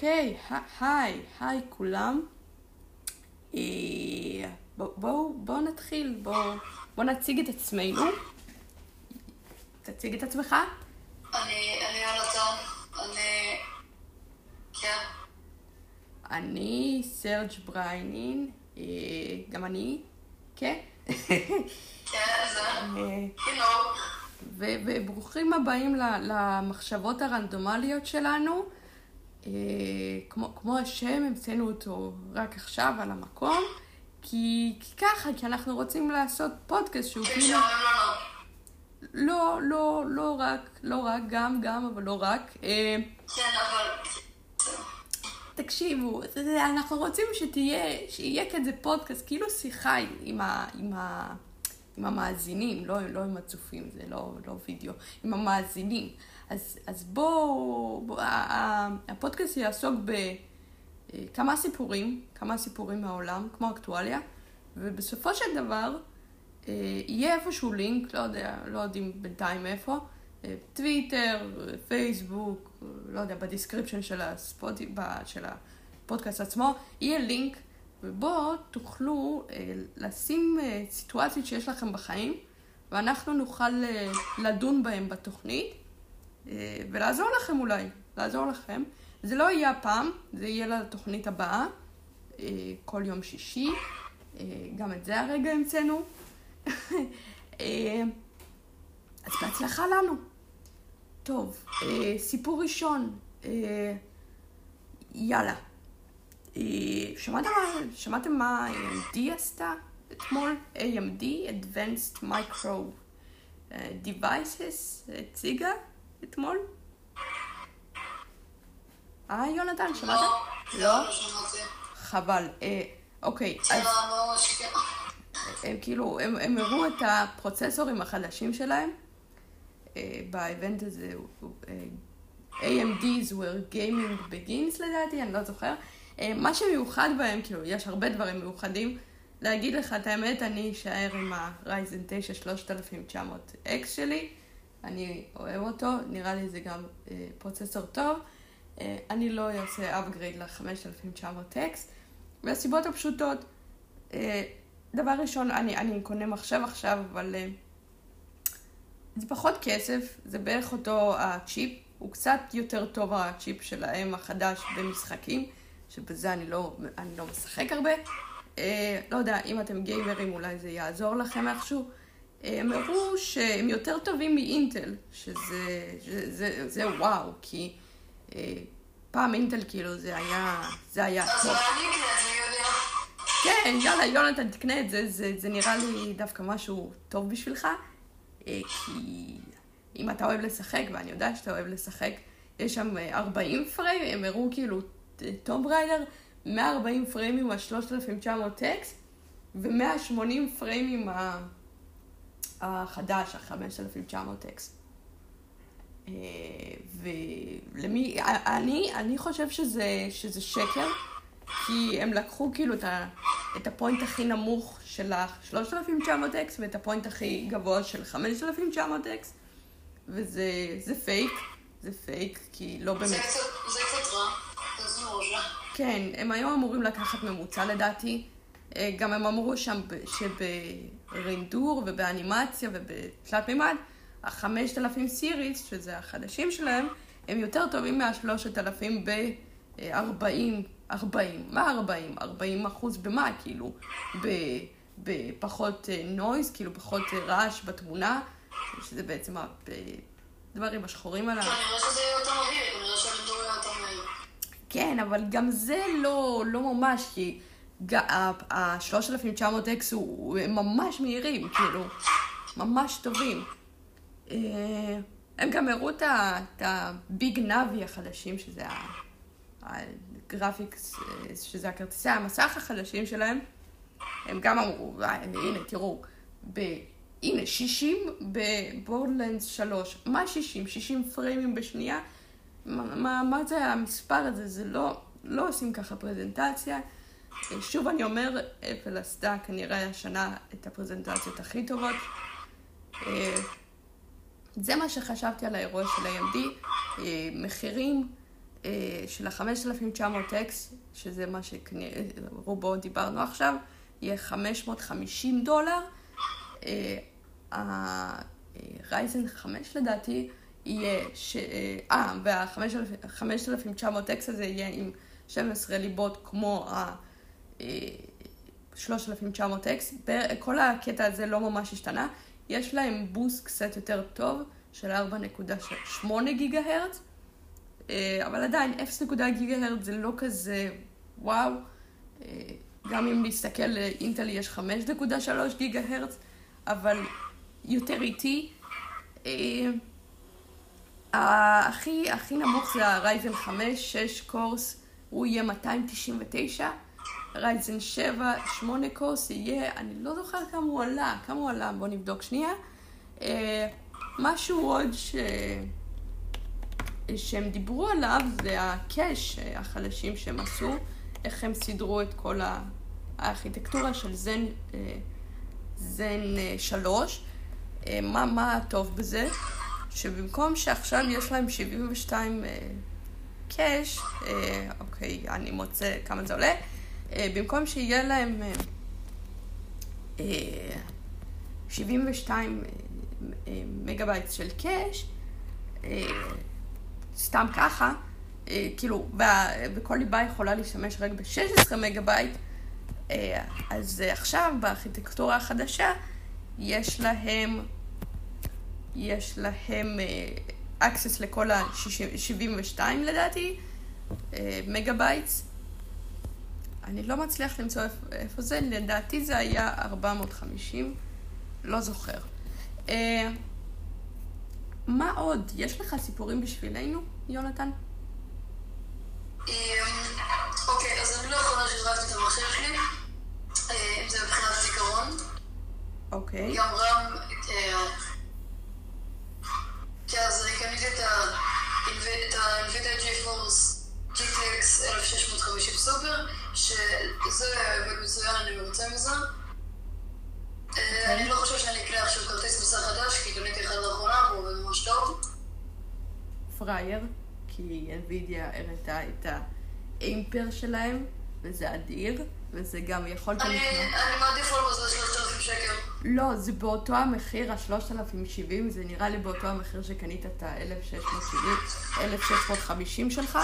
אוקיי, היי, היי כולם. אה, בואו בוא, בוא נתחיל, בואו בוא נציג את עצמנו. תציג את עצמך. אני אני יונתן, אני... כן. אני סרג' בריינין, אה, גם אני, כן. כן, זה... אה, וברוכים הבאים למחשבות הרנדומליות שלנו. אה, כמו, כמו השם, המצאנו אותו רק עכשיו על המקום, כי, כי ככה, כי אנחנו רוצים לעשות פודקאסט שהוא כן, כאילו... משעמם לנו. לא, לא, לא רק, לא רק, גם, גם, אבל לא רק. אה, כן. תקשיבו, אנחנו רוצים שתהיה, שיהיה כזה פודקאסט, כאילו שיחה עם, ה, עם, ה, עם המאזינים, לא, לא עם הצופים, זה לא, לא וידאו, עם המאזינים. אז, אז בואו, בוא, הפודקאסט יעסוק בכמה סיפורים, כמה סיפורים מהעולם, כמו אקטואליה, ובסופו של דבר אה, יהיה איפשהו לינק, לא יודע, לא יודעים בינתיים איפה, אה, טוויטר, פייסבוק, אה, לא יודע, ב description של, הספוט... של הפודקאסט עצמו, יהיה לינק, ובו תוכלו אה, לשים אה, סיטואציות שיש לכם בחיים, ואנחנו נוכל אה, לדון בהם בתוכנית, אה, ולעזור לכם אולי, לעזור לכם. זה לא יהיה הפעם, זה יהיה לתוכנית הבאה, אה, כל יום שישי, אה, גם את זה הרגע המצאנו. אה, אז בהצלחה לנו. טוב, אה, סיפור ראשון, אה, יאללה. אה, שמעתם מה, שמעתם מה AMD עשתה אתמול? AMD, Advanced Micro אה, Devices, הציגה אתמול? אה, יונתן, שמעת? לא? לא שמעתי. חבל. אה, אוקיי, אז... שאלה מאוד שכן. הם כאילו, הם, הראו את הפרוצסורים החדשים שלהם. אה, באיבנט הזה, אה, AMD's where gaming begins לדעתי, אני לא זוכר. אה, מה שמיוחד בהם, כאילו, יש הרבה דברים מיוחדים. להגיד לך את האמת, אני אשאר עם ה-Ryzen 9 3900X שלי. אני אוהב אותו, נראה לי זה גם אה, פרוצסור טוב. אה, אני לא אעשה upgrade ל-5900X, והסיבות הפשוטות, אה, דבר ראשון, אני, אני קונה מחשב עכשיו, אבל אה, זה פחות כסף, זה בערך אותו הצ'יפ, הוא קצת יותר טוב הצ'יפ שלהם החדש במשחקים, שבזה אני לא, אני לא משחק הרבה. אה, לא יודע, אם אתם גיימרים אולי זה יעזור לכם איכשהו. אה, הם הראו שהם יותר טובים מאינטל, שזה זה, זה, זה וואו, כי אה, פעם אינטל כאילו זה היה, זה היה אז טוב. אולי אני אקנה את זה, מי יודע? כן, יאללה, יונתן, תקנה את זה, זה, זה נראה לי דווקא משהו טוב בשבילך. אה, כי אם אתה אוהב לשחק, ואני יודעת שאתה אוהב לשחק, יש שם אה, 40 פריים, הם הראו כאילו טום ריידר, 140 פריימים ה-3900X, ו-180 פריימים ה- החדש, ה-5900X. אה, ולמי, אני, אני חושב שזה, שזה שקר, כי הם לקחו כאילו את, ה, את ה point הכי נמוך של ה-3900X ואת ה point הכי גבוה של 5900X, וזה זה פייק, זה פייק, כי לא באמת... זה קצת רע. זה מרושע. כן, הם היו אמורים לקחת ממוצע לדעתי. אה, גם הם אמרו שם שב rendering ובאנימציה ובתלת מימד, ה-5000 series, שזה החדשים שלהם, הם יותר טובים מה-3000 ב-40, 40, מה 40? 40 אחוז במה, כאילו? בפחות נויז, כאילו פחות אה, רעש בתמונה, שזה בעצם הדברים השחורים עליו. כנראה שזה יהיה יותר מהיר, כנראה שהלידור יהיה יותר מהיר. כן, אבל גם זה לא, לא ממש, כי ה-3900X הוא ממש מהירים, כאילו, ממש טובים. אה, הם גם הראו את ה Big Navi החדשים, שזה ה graphics, אה, שזה הכרטיסי המסך החדשים שלהם. הם גם אמרו, "אה, הנה, תראו, ב... הנה, 60 ב Borderlands 3. מה 60? 60 פריימים בשנייה? מה, מה, מה זה המספר הזה? זה לא, לא עושים ככה פרזנטציה. שוב אני אומר, אפל עשתה כנראה השנה את הפרזנטציות הכי טובות. אה, זה מה שחשבתי על האירוע של AMD. אה, מחירים אה, של ה-5900X, שזה מה שרובו דיברנו עכשיו, יהיה 550 דולר. הרייזן 5 לדעתי יהיה, ש... אה, וה-5900X הזה יהיה עם 12 ליבות כמו ה... 3900X, כל הקטע הזה לא ממש השתנה, יש להם בוסט קצת יותר טוב של 4.8 גיגה הרץ, אבל עדיין 0.1 גיגה הרץ זה לא כזה וואו, אה, גם אם נסתכל לאינטל יש 5.3 גיגה הרץ, אבל יותר איטי. אה, הכי, הכי נמוך זה הרייזן 5, 6 קורס, הוא יהיה 299. רייזן 7, 8 קורס יהיה, אני לא זוכר כמה הוא עלה, כמה הוא עלה, בואו נבדוק שנייה. אה, משהו עוד ש... שהם דיברו עליו זה הקאש החלשים שהם עשו, איך הם סידרו את כל הארכיטקטורה של זן, אה, זן 3. אה, מה, מה הטוב בזה? שבמקום שעכשיו יש להם 72 cache, אוקיי, אני מוצא כמה זה עולה, אה, במקום שיהיה להם 72 אה, מגה בייט של cache, סתם ככה, כאילו, וכל ליבה יכולה להשתמש רק ב-16 מגה בייט, אז עכשיו בארכיטקטורה החדשה יש להם, יש להם access לכל ה-72 לדעתי, megabytes, אני לא מצליח למצוא איפה, איפה זה, לדעתי זה היה 450, לא זוכר. אה, מה עוד? יש לך סיפורים בשבילנו, יונתן? אמ, אוקיי, אז אני לא יכולה שהזרקתי את המחשב שלי, אה, אם זה מבחינת זיכרון. אוקיי. גם רם, אה, כן, אז אני קניתי את ה-NVIDIA GeForce GTX 1650 סופר, שזה עובד מצוין, אני מרוצה מזה. אני לא חושב שאני אקנה עכשיו כרטיס מסע חדש, כי קניתי אחד לאחרונה והוא עובד ממש טוב. פראייר, כי NVIDIA הראתה את האימפר שלהם, וזה אדיר, וזה גם יכולת לקנות. אני מעדיף על זה 3,000 שקל. לא, זה באותו המחיר, ה-3,070, זה נראה לי באותו המחיר שקנית את ה-1,650 שלך.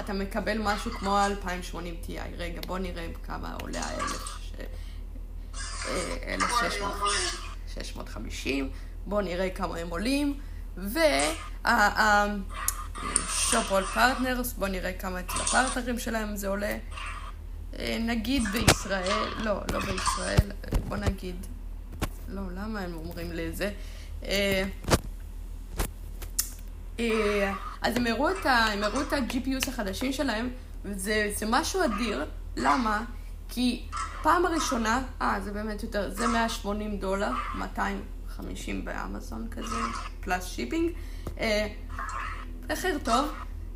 אתה מקבל משהו כמו 2080 Ti. רגע, בוא נראה כמה עולה ה-1650. אה, בוא נראה כמה הם עולים. וה-Shopwall Partners, בוא נראה כמה אצל הפרטנרים שלהם זה עולה. אה, נגיד בישראל, לא, לא בישראל, בוא נגיד, לא, למה הם אומרים לי את זה? אה, אז הם הראו את, ה, את ה-GPUs החדשים שלהם, וזה משהו אדיר. למה? כי פעם הראשונה, אה, זה באמת יותר, זה 180 דולר, 250 באמזון כזה, plus shipping. אה, טוב,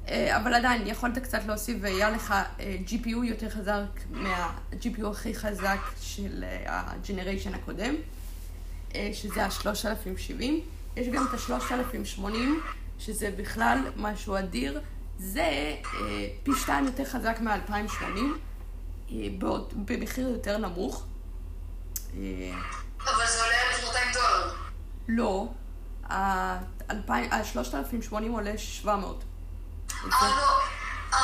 אה, אבל עדיין יכולת קצת להוסיף והיה לך אה, GPU יותר חזק מה-GPU הכי חזק של ה-Generation הקודם, שזה ה-3070. יש גם את ה-3080. שזה בכלל משהו אדיר, זה אה, פי שתיים יותר חזק מ-2080, אה, במחיר יותר נמוך. אה, אבל זה עולה 1,200 דולר. לא, ה-3080 עולה 700. אה, לא. אה,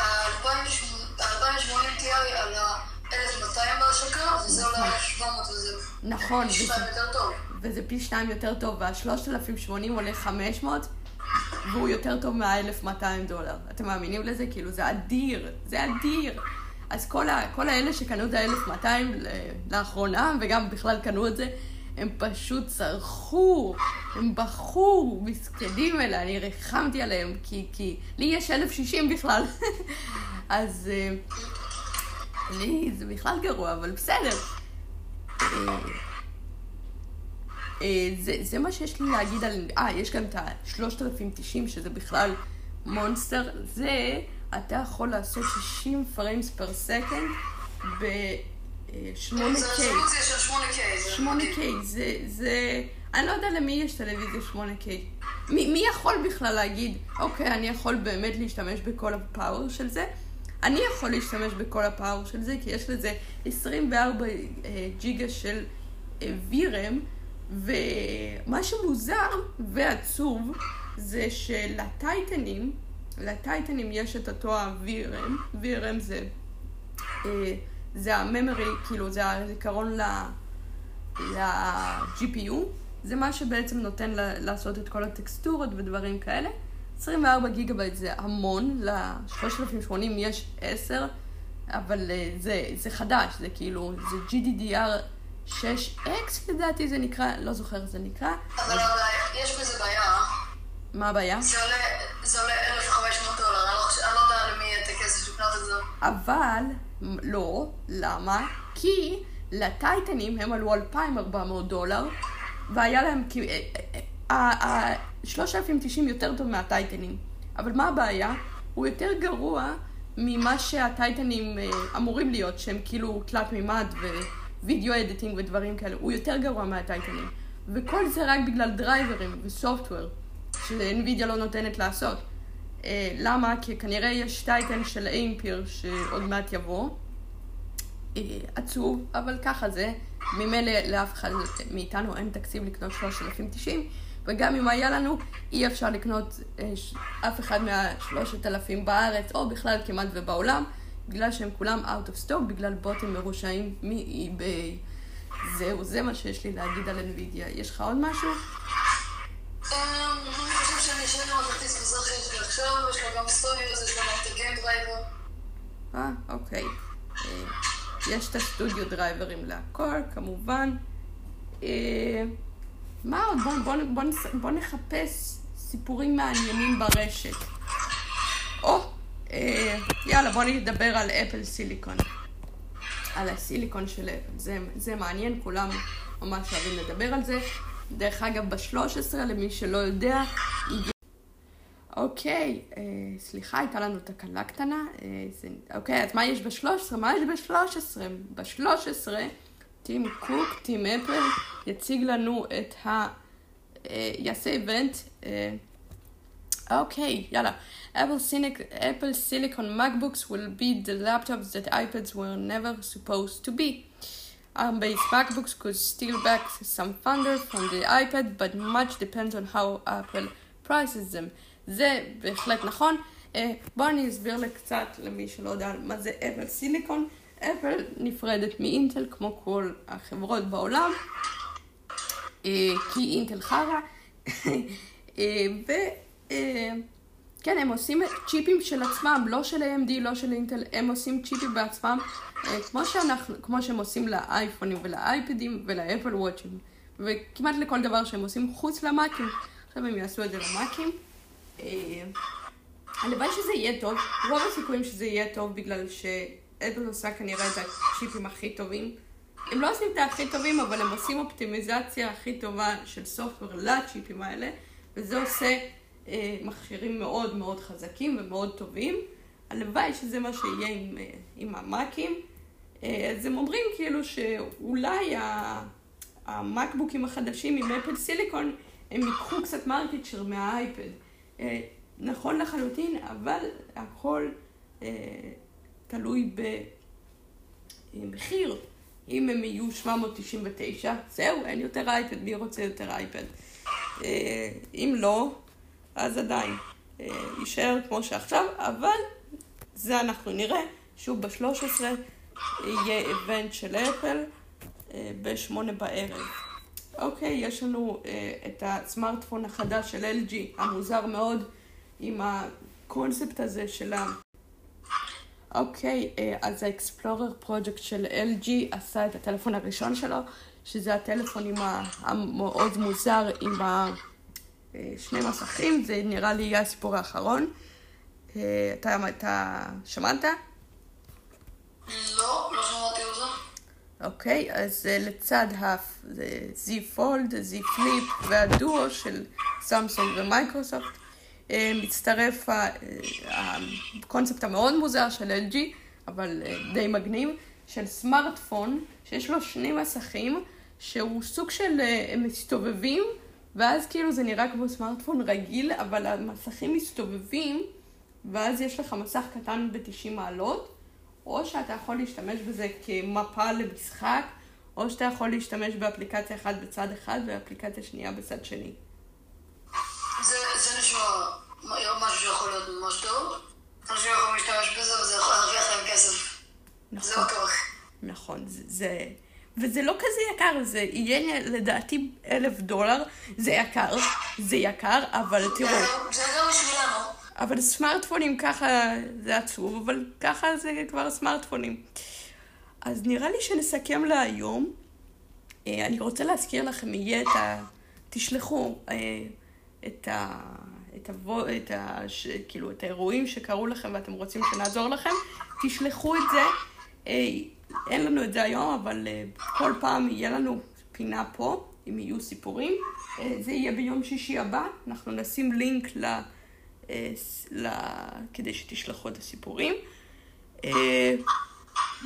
ה-2080 תהיה על ה-1200 בהשקה, וזה עולה 700 וזהו. נכון. פי שתיים יותר טוב. וזה פי שתיים יותר טוב, וה-3080 עולה 500. והוא יותר טוב מה-1200 דולר. אתם מאמינים לזה? כאילו, זה אדיר, זה אדיר. אז כל, ה, כל האלה שקנו את ה-1200 לאחרונה, וגם בכלל קנו את זה, הם פשוט צרחו, הם בכו, מסכנים אלה, אני ריחמתי עליהם, כי, כי לי יש 1060 בכלל. אז אה, לי זה בכלל גרוע, אבל בסדר. אה, אה, זה, זה מה שיש לי להגיד על... אה, יש גם את ה-3090, שזה בכלל monster. זה, אתה יכול לעשות 60 frames per second ב-8K. זה רזולוציה של 8K. 8K, זה, זה... אני לא יודע למי יש טלוויזיה 8K. מי, מי יכול בכלל להגיד, אוקיי, אני יכול באמת להשתמש בכל ה power של זה? אני יכול להשתמש בכל ה power של זה, כי יש לזה 24 אה, ג'יגה של אה, VRAM, ומה שמוזר ועצוב זה שלטייטנים, לטייטנים יש את אותו ה- VRAM, VRAM זה, אה, זה ה memory, כאילו זה הזיכרון ל-GPU, זה מה שבעצם נותן לעשות את כל הטקסטורות ודברים כאלה. 24 גיגה בייט זה המון, ל-3080 יש 10, אבל אה, זה, זה חדש, זה כאילו, זה GDDR 6X לדעתי זה נקרא, לא זוכר איך זה נקרא. אבל. יש בזה בעיה. מה הבעיה? זה עולה, זה עולה 1,500 דולר, אני לא, לא יודע למי את הכסף לקנות את זה. אבל, לא, למה? כי לטייטנים הם עלו 2,400 דולר, והיה להם, ה-3090 יותר טוב מהטייטנים. אבל מה הבעיה? הוא יותר גרוע ממה שהטייטנים אה, אמורים להיות, שהם כאילו תלת מימד video editing ודברים כאלה. הוא יותר גרוע מהטייטנים. וכל זה רק בגלל דרייברים ו software, ש NVIDIA לא נותנת לעשות. אה, למה? כי כנראה יש Titan של Ampere שעוד מעט יבוא. אה, עצוב, אבל ככה זה. ממילא לאף אחד מאיתנו אין תקציב לקנות 3090, וגם אם היה לנו, אי אפשר לקנות אה, אף אחד מהשלושת אלפים בארץ, או בכלל כמעט ובעולם, בגלל שהם כולם out of stock, בגלל בוטים מרושעים מ-eBay. זהו, זה מה שיש לי להגיד על NVIDIA. יש לך עוד משהו? אני חושב שאני אשאר עם הכרטיס מסך שלי עכשיו, יש לו גם סטודיו, יש לו גם את ה game driver. אה, אוקיי. אה, יש את הסטודיו דרייברים להכל, כמובן. אה, מה עוד? בוא, בוא, בוא, בוא נחפש סיפורים מעניינים ברשת. או, יאללה, בוא נדבר על אפל סיליקון. על הסיליקון של אפל. זה, זה מעניין, כולם ממש אוהבים לדבר על זה. דרך אגב, ב-13, למי שלא יודע, אוקיי, אה, סליחה, הייתה לנו תקלה קטנה. אה, זה, אוקיי, אז מה יש ב-13? מה יש ב-13? ב-13, טים קוק, טים אפל, יציג לנו את ה... אה, יעשה איבנט. אה, אוקיי, יאללה. Apple Silicon MacBooks will be the laptops that iPads were never supposed to be. ARM-based MacBooks could steal back some thunder from the iPad, but much depends on how Apple prices them. זה בהחלט נכון. אה, בואו אני אסביר לקצת למי שלא יודע מה זה אפל סיליקון. אפל נפרדת מאינטל כמו כל החברות בעולם, אה, כי אינטל חרא. אה, וכן, הם עושים צ'יפים של עצמם, לא של AMD, לא של אינטל, הם עושים צ'יפים בעצמם, כמו, שאנחנו, כמו שהם עושים לאייפונים ולאייפדים ולאפל וואצ'ים, וכמעט לכל דבר שהם עושים חוץ למאקים. עכשיו הם יעשו את זה למאקים. אה, הלוואי שזה יהיה טוב, רוב הסיכויים שזה יהיה טוב בגלל שאפל עושה כנראה את הצ'יפים הכי טובים. הם לא עושים את הכי טובים, אבל הם עושים אופטימיזציה הכי טובה של סופטוור לצ'יפים האלה, וזה עושה אה, מכשירים מאוד מאוד חזקים ומאוד טובים. הלוואי שזה מה שיהיה עם, אה, עם המאקים. אה, אז הם אומרים כאילו שאולי המקבוקים החדשים עם Apple Silicon, הם ייקחו קצת market מהאייפד. אה, נכון לחלוטין, אבל הכל אה, תלוי במחיר. אם הם יהיו 799, זהו, אין יותר אייפד, מי רוצה יותר אייפד? אה, אם לא, אז עדיין יישאר כמו שעכשיו, אבל זה אנחנו נראה. שוב, ב-13 יהיה איבנט של אפל ב-8 בערב. אוקיי, יש לנו אה, את הסמארטפון החדש של LG, המוזר מאוד, עם הקונספט הזה של ה... אוקיי, אה, אז האקספלורר פרויקט של LG עשה את הטלפון הראשון שלו, שזה הטלפון עם המאוד מוזר, עם השני אה, מסכים, זה נראה לי יהיה הסיפור האחרון. אה, אתה, אתה שמעת? לא, לא שמעתי זה. אוקיי, אז אה, לצד ה-Z Fold, Z Flip והדואו של סמסונג ומייקרוסופט, אה, מצטרף הקונספט המאוד מוזר של LG, אבל די מגניב, של סמארטפון שיש לו שני מסכים, שהוא סוג של, הם מסתובבים ואז כאילו זה נראה כמו סמארטפון רגיל, אבל המסכים מסתובבים, ואז יש לך מסך קטן ב-90 מעלות, או שאתה יכול להשתמש בזה כמפה למשחק, או שאתה יכול להשתמש באפליקציה אחת בצד אחד ואפליקציה שנייה בצד שני. זה, זה נשמע משהו שיכול להיות ממש טוב. אנשים יכולים להשתמש בזה וזה יכול להרוויח להם כסף. זה נכון, בטוח. נכון, זה, זה... וזה לא כזה יקר, זה יהיה לדעתי אלף דולר, זה יקר, זה יקר, אבל תראו, זה גם בשבילנו. אבל סמארטפונים ככה זה עצוב, אבל ככה זה כבר סמארטפונים. אז נראה לי שנסכם להיום. אה, אני רוצה להזכיר לכם, יהיה את ה... תשלחו אה, את ה... את, הוו... את, ה... ש... כאילו, את האירועים שקרו לכם ואתם רוצים שנעזור לכם, תשלחו את זה. אה, אין לנו את זה היום, אבל אה, כל פעם יהיה לנו פינה פה, אם יהיו סיפורים. אה, זה יהיה ביום שישי הבא, אנחנו נשים לינק ל... אה, ל... כדי שתשלחו את הסיפורים.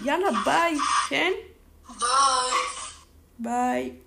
יאללה, ביי, כן? ביי. ביי.